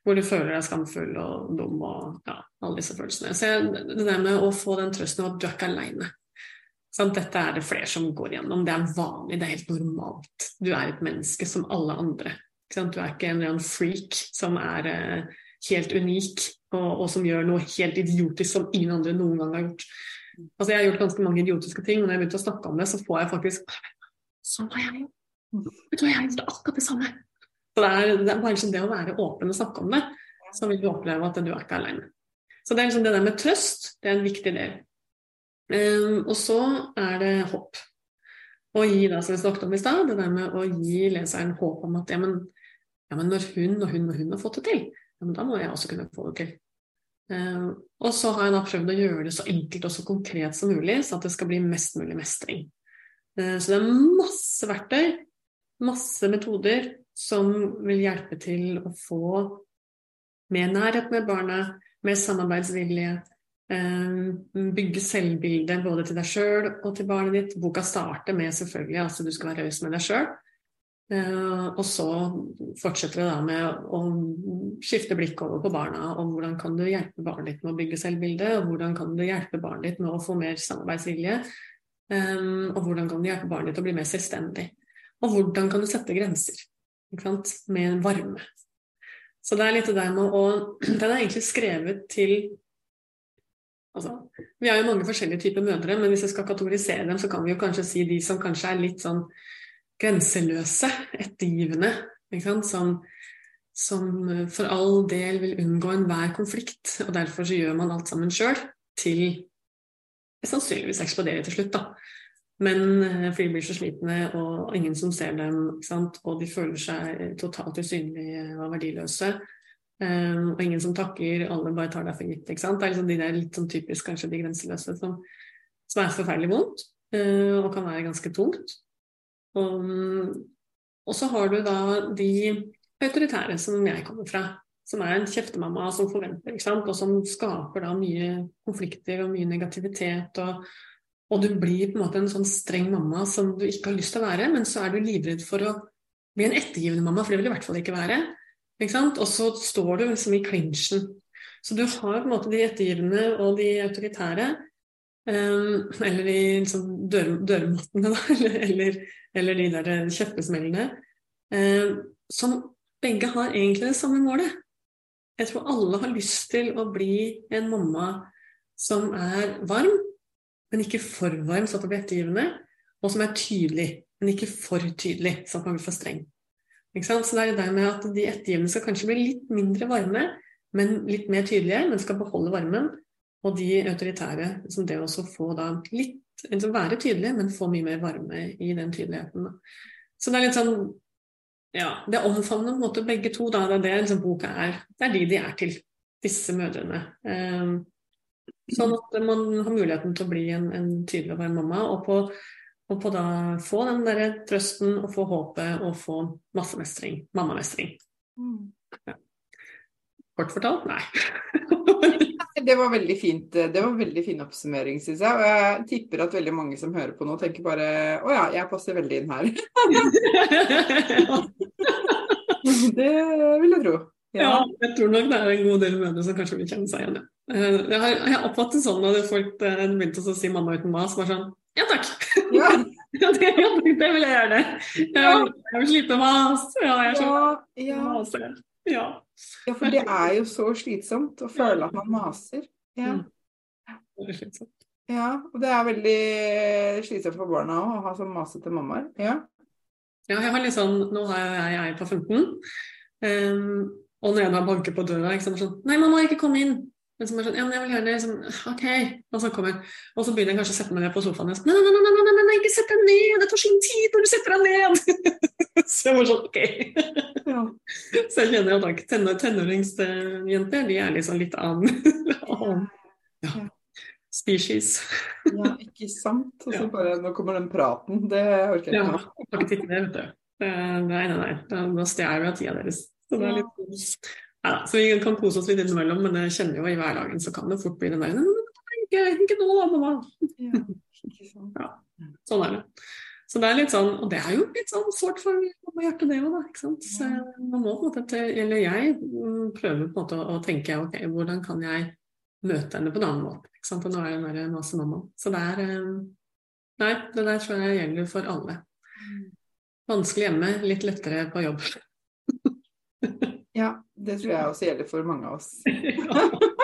hvor du føler deg skamfull og dum og ja, alle disse følelsene. Så det der med å få den trøsten av at du er ikke aleine. Dette er det flere som går gjennom. Det er vanlig, det er helt normalt. Du er et menneske som alle andre. Du er ikke en eller annen freak som er eh, helt unik og, som gjør noe helt idiotisk som ingen andre noen gang har gjort. Altså, jeg har gjort ganske mange idiotiske ting, og når jeg begynte å snakke om det, så får jeg faktisk Sånn var jeg. Vet du hva, jeg gjorde akkurat det samme. Så det er, det er bare liksom det å være åpen og snakke om det, så vil du oppleve at du er ikke alene. Så det er liksom det der med trøst, det er en viktig del. Um, og så er det håp. Å gi da, som vi snakket om i stad, det der med å gi leseren håp om at ja, men, ja, men når hun og hun og hun har fått det til, ja, men da må jeg også kunne få det til. Eh, og så har jeg da prøvd å gjøre det så enkelt og så konkret som mulig, så at det skal bli mest mulig mestring. Eh, så det er masse verktøy, masse metoder, som vil hjelpe til å få mer nærhet med barnet, mer samarbeidsvilje, eh, bygge selvbildet både til deg sjøl og til barnet ditt. Boka starter med selvfølgelig altså du skal være raus med deg sjøl. Uh, og så fortsetter det da med å skifte blikk over på barna og hvordan kan du hjelpe barnet ditt med å bygge selvbildet, og hvordan kan du hjelpe barnet ditt med å få mer samarbeidsvilje, um, og hvordan kan du hjelpe barnet ditt å bli mer selvstendig. Og hvordan kan du sette grenser med varme. Så det er litt det der med å Den er egentlig skrevet til Altså, vi har jo mange forskjellige typer mødre, men hvis jeg skal kategorisere dem, så kan vi jo kanskje si de som kanskje er litt sånn grenseløse, ettergivende, som, som, for all del vil unngå enhver konflikt, og derfor så gjør man alt sammen sjøl, til sannsynligvis eksploderer til slutt, da. Men eh, fordi de blir så slitne, og ingen som ser dem, og de føler seg totalt usynlige og verdiløse. Um, og ingen som takker, alle bare tar deg for gitt. Det er liksom de der litt sånn typisk kanskje de grenseløse som, som er forferdelig vondt, uh, og kan være ganske tungt. Og, og så har du da de autoritære som jeg kommer fra, som er en kjeftemamma som forventer, og som skaper da mye konflikter og mye negativitet. Og, og, du blir på en måte en sånn streng mamma som du ikke har lyst til å være, men så er du livredd for å bli en ettergivende mamma, for det vil i hvert fall ikke være. Ikke og så står du liksom i klinsjen. Så du har på en måte de ettergivende og de autoritære, um, eller i liksom dør, dørmattene, da, eller, eller eller de der kjøttbesmellene, Um, som begge har egentlig det samme målet. Jeg tror alle har lyst til å bli en mamma som er varm, men ikke for varm så at det blir ettergivende, og som er tydelig, men ikke for tydelig så at man blir for streng. Så det er det med at de ettergivende skal kanskje bli litt mindre varme, men litt mer tydelige, men skal beholde varmen. Og de autoritære, som det også få da litt liksom være tydelig, men få mye mer varme i den tydeligheten. Så det er litt sånn Ja, det omfavner på en måte begge to, da. Det er det liksom boka er. Det er de de er til, disse mødrene. Um, sånn at man har muligheten til å bli en, en tydelig og varm mamma, og på, og på da få den derre trøsten og få håpet og få massemestring. Mammamestring. Mm. Ja. Kort fortalt nei. det var veldig fint. Det var veldig fin oppsummering, syns jeg. Og jeg tipper at veldig mange som hører på nå, tenker bare å ja, jeg passer veldig inn her. det vil jeg tro. Ja. ja. jeg tror nok det er en god del mødre som kanskje vil kjenne seg igjen. Eh, jeg har, jeg har oppfattet sånn at folk eh, begynte å si 'mamma uten mas', bare sånn ja takk. Ja. ja, det, det vil jeg gjerne. Jeg, jeg vil slite mas. Ja, jeg skjønner. Ja, ja. for det er jo så slitsomt å føle at man maser. Ja. Mm. ja og det er veldig slitsomt for barna òg å ha sånn masete mammaer. Ja. ja, jeg har litt sånn Nå er jeg ei på 15, um, og når jeg banker på døra, ikke sant, sånn Nei, mamma, ikke kom inn. Men som er sånn, ja, men jeg vil gjerne liksom, OK. Og så kommer Og så begynner jeg kanskje å sette meg ned på sofaen. Og nei, nei, nei, nei, nei, nei, ikke sett deg ned! Det tar sin tid når du setter deg ned! så jeg var sånn, OK. Ja. så jeg kjenner at tenår, tenåringsjenter de er liksom litt annen ja. species. ja, ikke sant. Og så bare Nå kommer den praten. Det orker jeg ikke. Ja, jeg ikke det, vet du. Nei, nei, nei. Da stjeler vi av tida deres. Så det er litt ja, så vi kan kose oss litt innimellom, men jeg kjenner jo i hverdagen så kan det fort bli den der ikke, ikke nå, mamma. Ja, sånn er det. Så det er litt sånn, Og det er jo litt sånn sårt for hjertet, det òg, da. ikke sant? Så man må på en måte, eller jeg mm, prøver på en måte å tenke ok, hvordan kan jeg møte henne på en annen måte. ikke sant? Og nå er den der masemammaen. Så det er eh, Nei, det der tror jeg gjelder for alle. Mm. Vanskelig hjemme, litt lettere på jobb. Ja, det tror jeg også gjelder for mange av oss.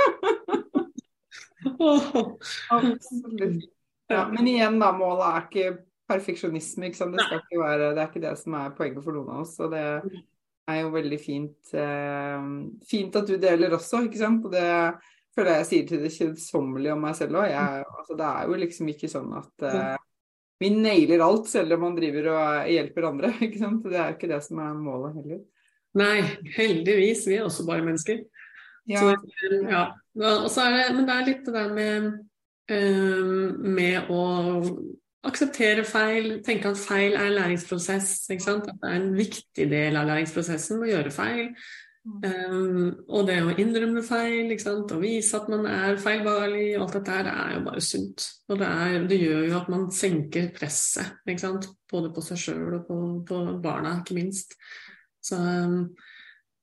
Absolutt. Ja, men igjen, da, målet er ikke perfeksjonisme. Ikke? Det, ikke være, det er ikke det som er poenget for noen av oss. Og det er jo veldig fint, eh, fint at du deler også, ikke sant. Og det føler jeg sier til det kjedsommelige om meg selv òg. Altså, det er jo liksom ikke sånn at eh, vi nailer alt selv om man driver og hjelper andre. ikke sant? Det er ikke det som er målet heller. Nei, heldigvis. Vi er også bare mennesker. Ja. Så, ja. og så er det, men det er litt det der med, med å akseptere feil, tenke at feil er en læringsprosess. Ikke sant? At det er en viktig del av læringsprosessen å gjøre feil. Um, og det å innrømme feil og vise at man er feilbarlig, alt dette her, er jo bare sunt. Og det, er, det gjør jo at man senker presset, både på seg sjøl og på, på, barna, ikke minst. Så um,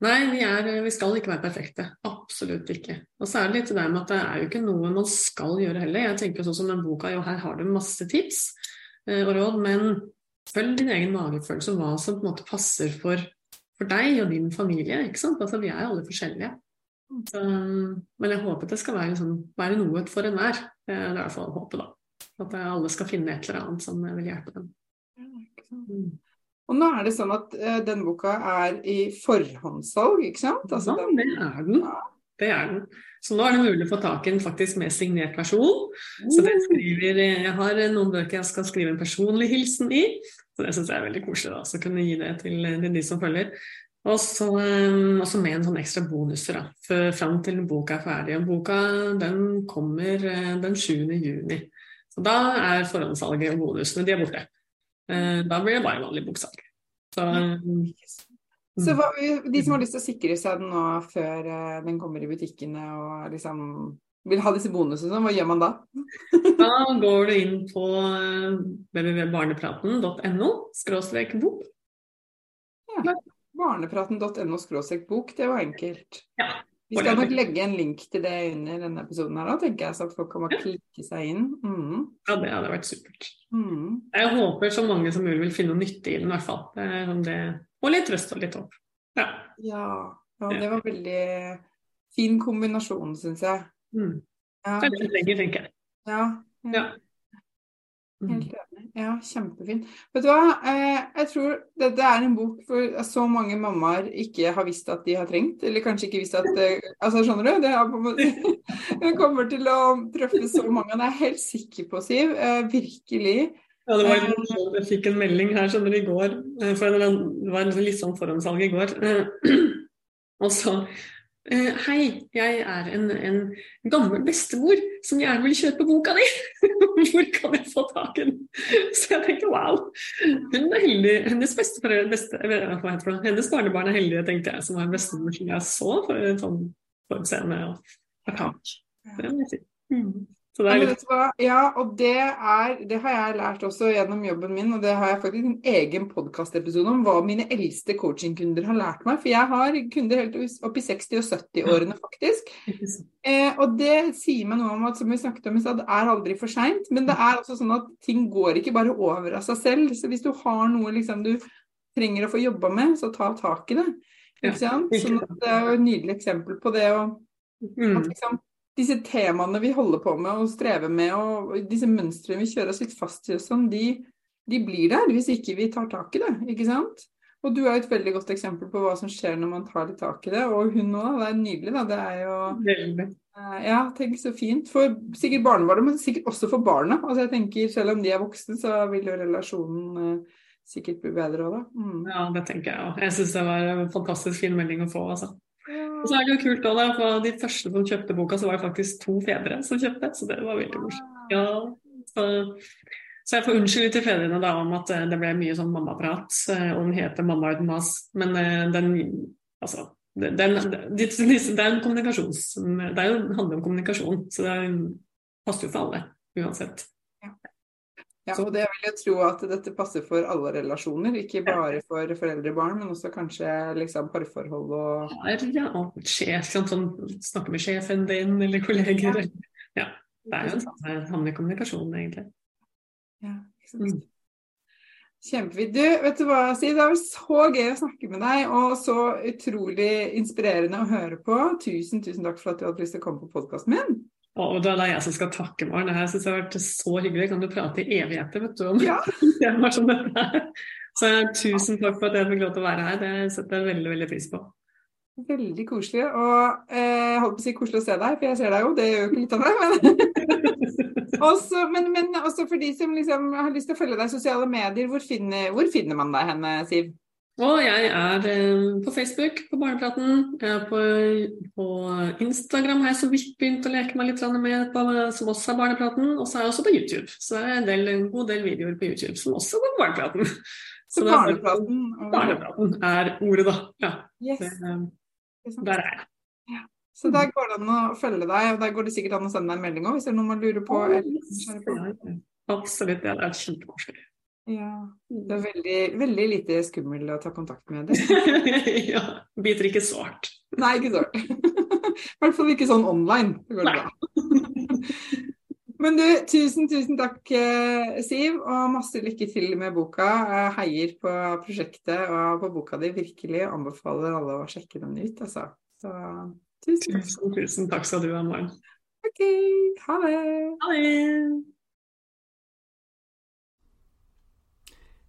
nei, vi, er, vi, skal ikke være perfekte. Absolutt ikke. Og så er det litt det der med at det er jo ikke noe man skal gjøre heller. Jeg tenker sånn som den boka, jo her har du masse tips uh, og råd, men følg din egen magefølelse, hva som på en måte passer for for deg og din familie. ikke sant? Altså, Vi er alle forskjellige. Så, men jeg håper det skal være, liksom, være noe for enhver. Det er i hvert fall håpet, da. At alle skal finne et eller annet som vil hjelpe dem. Mm. Og nå er det sånn at uh, denne boka er i forhåndssalg, ikke sant? Altså, ja, det er den. Det er den. Så nå er det mulig å få tak i en faktisk med signert versjon. Så den skriver, jeg har noen bøker jeg skal skrive en personlig hilsen i. Så det syns jeg er veldig koselig, da, så kunne gi det til, til de som følger. Og så med en sånn ekstra bonuser da, for, fram til boka er ferdig. Og boka den kommer den 7. juni. Så da er forhåndssalget og bonusene de er borte. Uh, da blir det bare vanlig boksalg. Så, um, så hva, de som har lyst til å sikre seg den nå før uh, den kommer i butikkene og liksom vil ha disse bonusene, hva gjør man da? da går du inn på eh, www.barnepraten.no skråstrek bok. Ja. Barnepraten.no skråstrek bok, det var enkelt. Ja. Vi skal nok legge en link til det under denne episoden her tenker jeg, så at folk kan bare klikke seg inn. Mm. Ja, det hadde vært supert. Mm. Jeg håper så mange som mulig vil finne noe nytte i den, i hvert fall. Det, det, og litt trøst og litt håp. Ja. ja. ja, det var veldig fin kombinasjon, syns jeg. Mm. Ja. Det er litt lenger, tenker jeg. Ja. ja. Mm. Helt enig. Ja, kjempefint. Vet du hva, eh, jeg tror dette er en bok for så mange mammaer ikke har visst at de har trengt, eller kanskje ikke visst at eh, Altså, skjønner du? Det, er, det kommer til å treffe så mange, det er jeg helt sikker på, Siv. Eh, virkelig. Ja, det var Jeg fikk en melding her skjønner du, i går, for det var litt sånn forhåndssalg i går. Og så hei, jeg er en, en, gammel bestemor som gjerne vil kjøpe boka di. Hvor kan jeg få tak i den? Så jeg tenker wow. Hun er heldig. Hennes, beste, beste, hennes barnebarn er heldige, tenkte jeg, som var en bestemor som jeg så for en sånn formseende og, og tak. Det må jeg si. Mm. Litt... Ja, og det, er, det har jeg lært også gjennom jobben min, og det har jeg faktisk en egen podkastepisode om, hva mine eldste coachingkunder har lært meg. For jeg har kunder helt opp i 60- og 70-årene, faktisk. Eh, og det sier meg noe om at som vi snakket om i stad, det er aldri for seint. Men det er også sånn at ting går ikke bare over av seg selv. Så hvis du har noe liksom, du trenger å få jobba med, så ta tak i det. Ikke sant? Sånn det er jo et nydelig eksempel på det å at liksom, disse temaene vi holder på med og strever med, og disse mønstrene vi kjører oss litt fast i, sånn, de, de, blir der hvis ikke vi tar tak i det. ikke sant? Og du er et veldig godt eksempel på hva som skjer når man tar litt tak i det. Og hun òg, det er nydelig. da, Det er jo Veldig. Uh, ja, tenk så fint. For sikkert barnebarnet, men sikkert også for barna. Altså jeg tenker Selv om de er voksne, så vil jo relasjonen uh, sikkert bli bedre òg, da. Mm. Ja, det tenker jeg òg. Jeg syns det var en fantastisk fin melding å få, altså. Og så er det jo kult òg, for de første som kjøpte boka, så var det faktisk to fedre som kjøpte, så det var veldig morsomt. Ja, så, så, jeg får unnskylde til fedrene da om at eh, det ble mye sånn mammaprat, eh, og den heter 'Mamma uten mas', men eh, den altså den, den, det er en kommunikasjons... Det er handler om kommunikasjon, så det passer jo for alle uansett. Ja, og det vil jeg tro at dette passer for alle relasjoner, ikke bare for foreldre og barn, men også kanskje liksom parforhold og Ja, sjef, sånn, sånn, snakke med sjefen din eller kolleger. Ja. ja det er jo en samme kommunikasjon, egentlig. Ja, ikke sant. Mm. Kjempefint. Du, vet du hva, Siv, det var så gøy å snakke med deg, og så utrolig inspirerende å høre på. Tusen, tusen takk for at du hadde lyst til å komme på podkasten min. Og da er det jeg som skal takke, Maren. Jeg syns det har vært så hyggelig. Kan du prate i evigheter vet du, om ja. temaer som dette? Så tusen takk for at jeg fikk lov til å være her. Det setter jeg veldig veldig pris på. Veldig koselig. Og eh, jeg holdt på å si koselig å se deg, for jeg ser deg jo. Det gjør jo ikke litt av det. Men, også, men, men også for de som liksom har lyst til å følge deg i sosiale medier, hvor finner, hvor finner man deg henne, Siv? Og jeg er eh, på Facebook på Barnepraten. Jeg er på, på Instagram har jeg så vidt begynt å leke meg litt med, på, som også er Barnepraten. Og så er jeg også på YouTube. Så det er en, del, en god del videoer på YouTube som også er på Barnepraten. Så, så Barnepraten, og... barnepraten er ordet, da. Ja. Yes. Det, der er jeg. Ja. Så der går det an å følge deg, og der går det sikkert an å sende deg en melding òg, hvis det er noe man lurer på. Eller, Absolutt, ja, det er kjempekoselig. Ja. Det er veldig, veldig lite skummel å ta kontakt med det. ja. Biter ikke sårt. Nei, ikke sårt. I hvert fall ikke sånn online. Det går bra. Men du, tusen, tusen takk, eh, Siv, og masse lykke til med boka. Jeg heier på prosjektet og på boka di. Virkelig anbefaler alle å sjekke den ut, altså. Så tusen. Tusen, tusen takk skal du ha, Maren. OK. Ha det. Ha det.